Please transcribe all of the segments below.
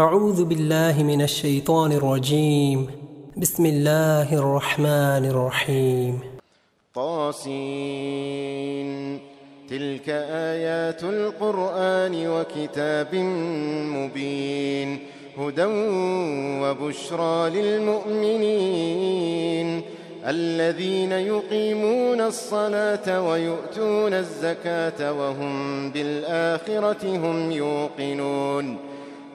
أعوذ بالله من الشيطان الرجيم. بسم الله الرحمن الرحيم. طاسين. تلك آيات القرآن وكتاب مبين. هدى وبشرى للمؤمنين. الذين يقيمون الصلاة ويؤتون الزكاة وهم بالآخرة هم يوقنون.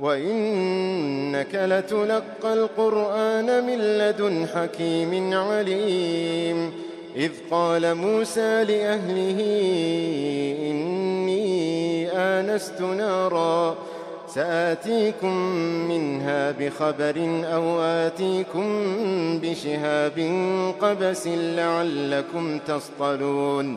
وإنك لتلقى القرآن من لدن حكيم عليم. إذ قال موسى لأهله إني آنست نارا سآتيكم منها بخبر أو آتيكم بشهاب قبس لعلكم تصطلون.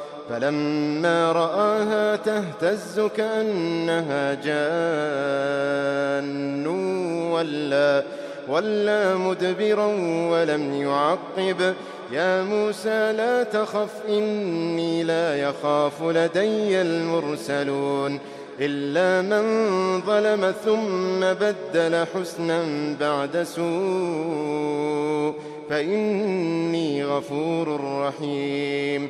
فلما رآها تهتز كأنها جان ولا, ولا مدبرا ولم يعقب. يا موسى لا تخف إني لا يخاف لدي المرسلون. إلا من ظلم ثم بدل حسنا بعد سوء فإني غفور رحيم.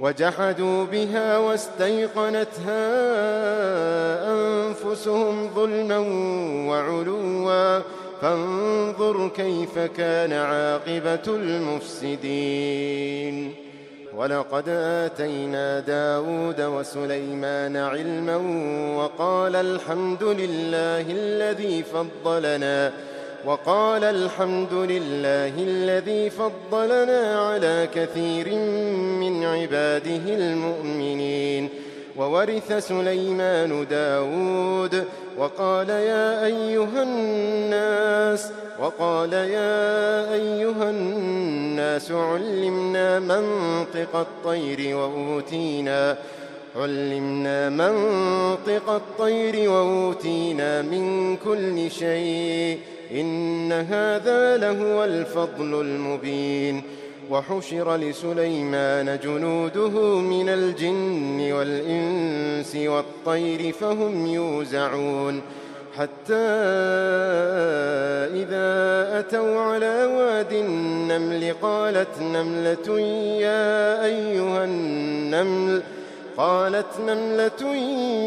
وجحدوا بها واستيقنتها أنفسهم ظلما وعلوا. فانظر كيف كان عاقبة المفسدين. ولقد آتينا داود وسليمان علما وقال الحمد لله الذي فضلنا وقال الحمد لله الذي فضلنا على كثير من عباده المؤمنين. وورث سليمان داود. وقال يا أيها الناس وقال يا أيها الناس علمنا منطق الطير وأوتينا علمنا منطق الطير وأوتينا من كل شيء. إن هذا لهو الفضل المبين. وحشر لسليمان جنوده من الجن والإنس والطير فهم يوزعون. حتى إذا أتوا على واد النمل قالت نملة يا أيها النمل قالت نملة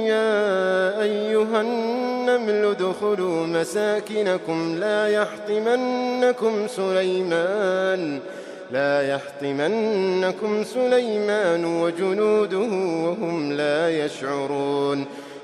يا أيها النمل ادخلوا مساكنكم لا يحطمنكم سليمان لا يحطمنكم سليمان وجنوده وهم لا يشعرون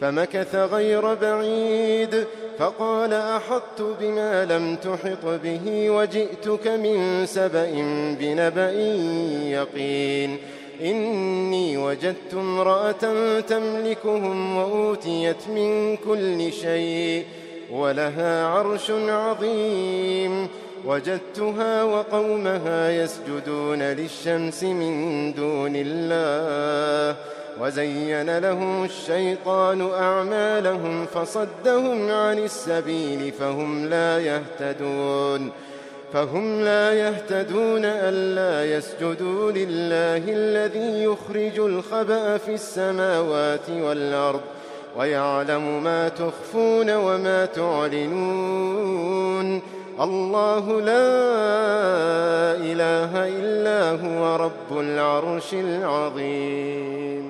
فمكث غير بعيد فقال أحطت بما لم تحط به وجئتك من سبأ بنبأ يقين إني وجدت امرأة تملكهم وأوتيت من كل شيء ولها عرش عظيم وجدتها وقومها يسجدون للشمس من دون الله وزين لهم الشيطان أعمالهم فصدهم عن السبيل فهم لا يهتدون فهم لا يهتدون ألا يسجدوا لله الذي يخرج الخبأ في السماوات والأرض ويعلم ما تخفون وما تعلنون الله لا إله إلا هو رب العرش العظيم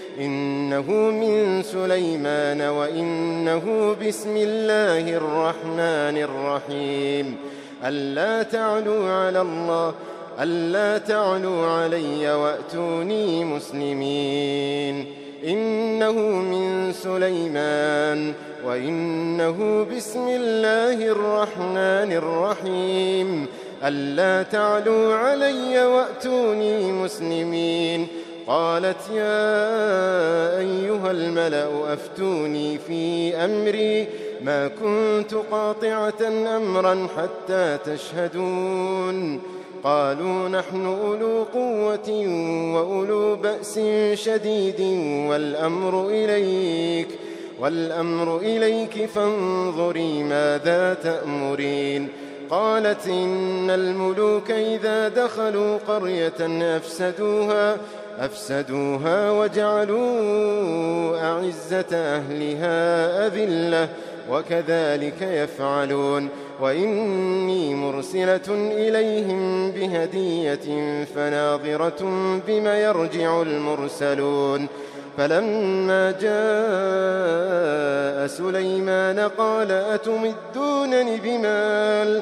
إنه من سليمان وإنه بسم الله الرحمن الرحيم. ألا تعلوا على الله ألا تعلوا علي وأتوني مسلمين. إنه من سليمان وإنه بسم الله الرحمن الرحيم. ألا تعلوا علي وأتوني مسلمين. قالت يا أيها الملأ أفتوني في أمري ما كنت قاطعة أمرا حتى تشهدون. قالوا نحن أولو قوة وأولو بأس شديد والأمر إليك والأمر إليك فانظري ماذا تأمرين. قالت إن الملوك إذا دخلوا قرية أفسدوها أفسدوها وجعلوا أعزة أهلها أذلة وكذلك يفعلون وإني مرسلة إليهم بهدية فناظرة بما يرجع المرسلون فلما جاء سليمان قال أتمدونني بمال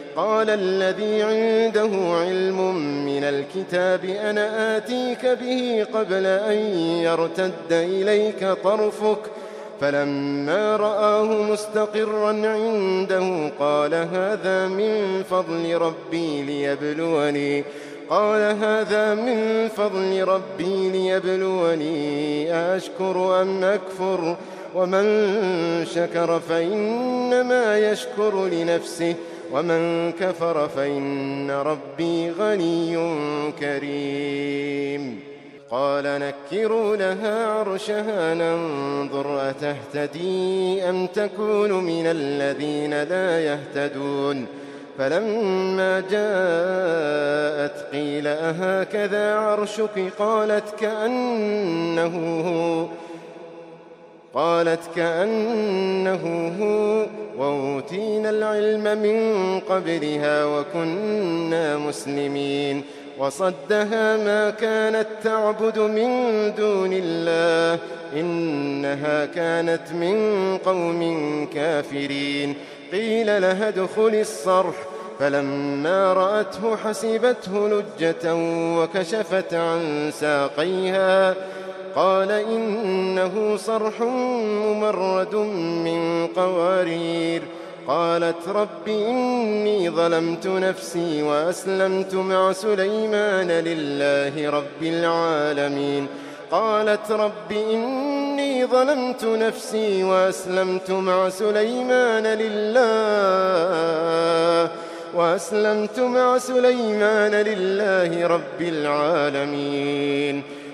قال الذي عنده علم من الكتاب أنا آتيك به قبل أن يرتد إليك طرفك فلما رآه مستقرا عنده قال هذا من فضل ربي ليبلوني قال هذا من فضل ربي ليبلوني أشكر أم أكفر ومن شكر فإنما يشكر لنفسه ومن كفر فإن ربي غني كريم. قال نكروا لها عرشها ننظر أتهتدي أم تكون من الذين لا يهتدون. فلما جاءت قيل أهكذا عرشك؟ قالت كأنه هو قالت كأنه هو. وأوتينا العلم من قبلها وكنا مسلمين. وصدها ما كانت تعبد من دون الله إنها كانت من قوم كافرين. قيل لها ادخل الصرح فلما رأته حسبته لجة وكشفت عن ساقيها. قال إنه صرح ممرد من قوارير. قالت رب إني ظلمت نفسي وأسلمت مع سليمان لله رب العالمين. قالت رب إني ظلمت نفسي وأسلمت مع سليمان لله. وأسلمت مع سليمان لله رب العالمين.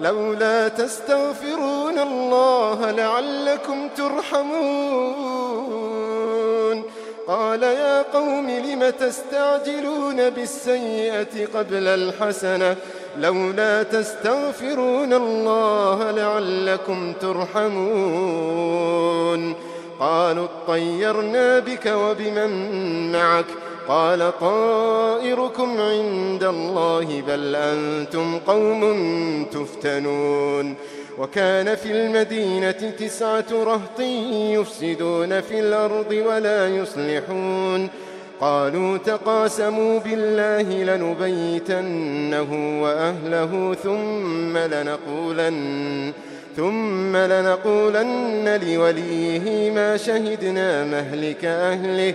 لولا تستغفرون الله لعلكم ترحمون. قال يا قوم لم تستعجلون بالسيئة قبل الحسنة؟ لولا تستغفرون الله لعلكم ترحمون. قالوا اطيرنا بك وبمن معك؟ قال طائركم عند الله بل أنتم قوم تفتنون وكان في المدينة تسعة رهط يفسدون في الأرض ولا يصلحون قالوا تقاسموا بالله لنبيتنه وأهله ثم لنقولن ثم لنقولن لوليه ما شهدنا مهلك أهله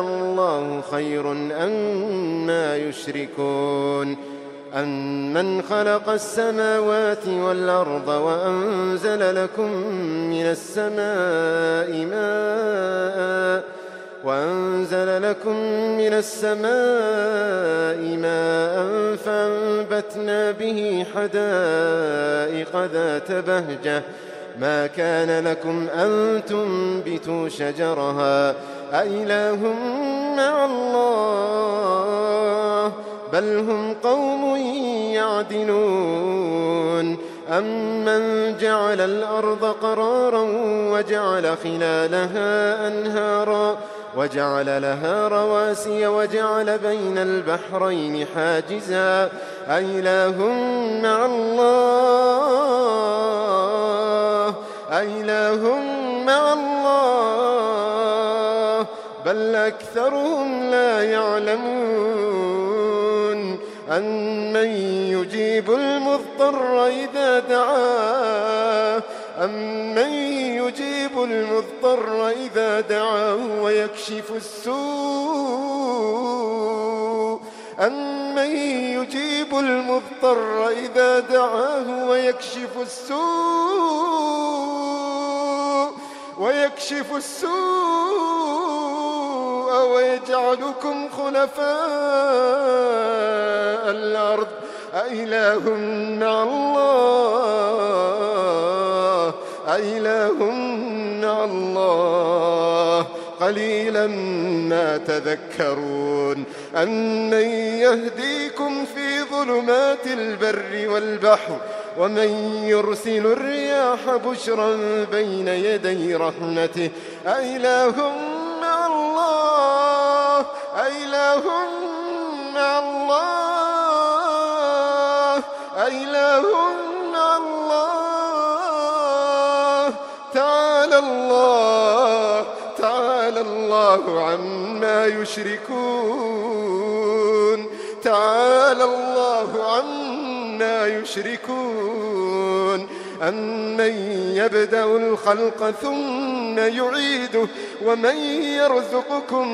الله خير أما يشركون. أمن خلق السماوات والأرض وأنزل لكم من السماء ماء وأنزل لكم من السماء ماء فأنبتنا به حدائق ذات بهجة. ما كان لكم أن تنبتوا شجرها. أإله مع الله بل هم قوم يعدلون. أمن جعل الأرض قرارا وجعل خلالها أنهارا وجعل لها رواسي وجعل بين البحرين حاجزا. أإله مع الله. أإله مع الله بل أكثرهم لا يعلمون أمن يجيب المضطر إذا دعاه أمن يجيب المضطر إذا دعاه ويكشف السوء أمن يجيب المضطر إذا دعاه ويكشف السوء ويكشف السوء ويجعلكم خلفاء الأرض أإله مع الله أإله مع الله قليلا ما تذكرون أمن يهديكم في ظلمات البر والبحر ومن يرسل الرياح بشرا بين يدي رحمته. أإله مع الله أإله مع الله أإله مع الله. تعالى الله. الله عما يشركون. تعالى الله عما يشركون. أمن يبدأ الخلق ثم يعيده ومن يرزقكم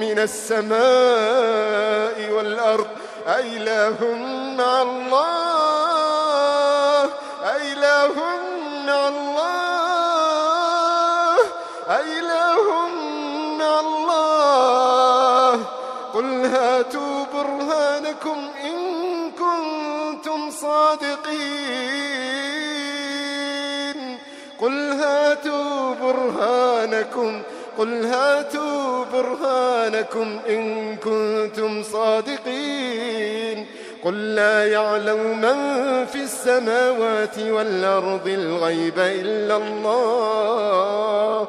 من السماء والأرض. أإله مع الله أإله قل هاتوا برهانكم إن كنتم صادقين. قل هاتوا برهانكم قل هاتوا برهانكم إن كنتم صادقين. قل لا يعلم من في السماوات والأرض الغيب إلا الله.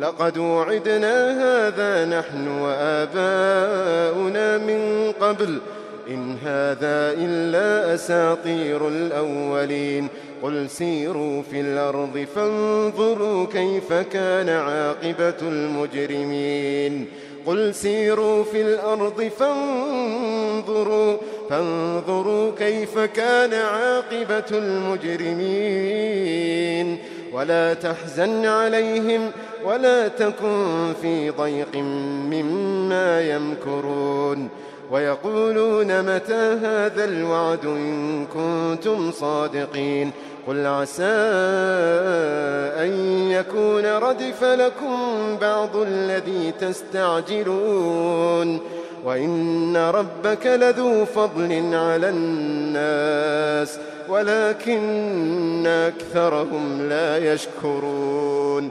لقد وعدنا هذا نحن وآباؤنا من قبل. إن هذا إلا أساطير الأولين. قل سيروا في الأرض فانظروا كيف كان عاقبة المجرمين. قل سيروا في الأرض فانظروا فانظروا كيف كان عاقبة المجرمين. ولا تحزن عليهم ولا تكن في ضيق مما يمكرون ويقولون متى هذا الوعد إن كنتم صادقين قل عسى أن يكون ردف لكم بعض الذي تستعجلون وإن ربك لذو فضل على الناس ولكن أكثرهم لا يشكرون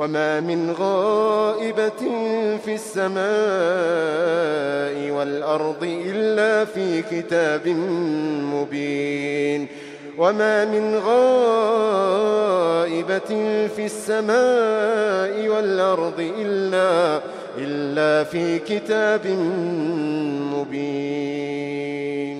وما من غائبة في السماء والأرض إلا في كتاب مبين وما من غائبة في السماء والأرض إلا إلا في كتاب مبين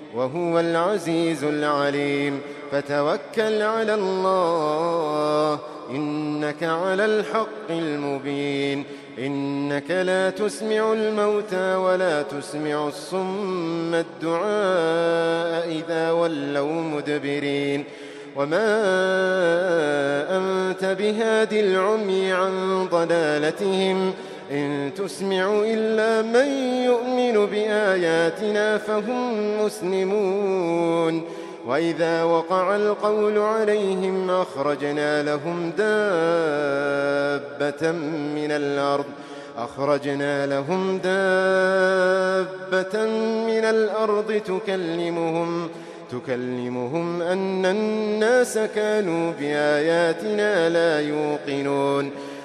وهو العزيز العليم. فتوكل على الله. إنك على الحق المبين. إنك لا تسمع الموتى ولا تسمع الصم الدعاء إذا ولوا مدبرين. وما أنت بهاد العمي عن ضلالتهم. إن تسمع إلا من يؤمن بآياتنا فهم مسلمون وإذا وقع القول عليهم أخرجنا لهم دابة من الأرض أخرجنا لهم دابة من الأرض تكلمهم تكلمهم أن الناس كانوا بآياتنا لا يوقنون.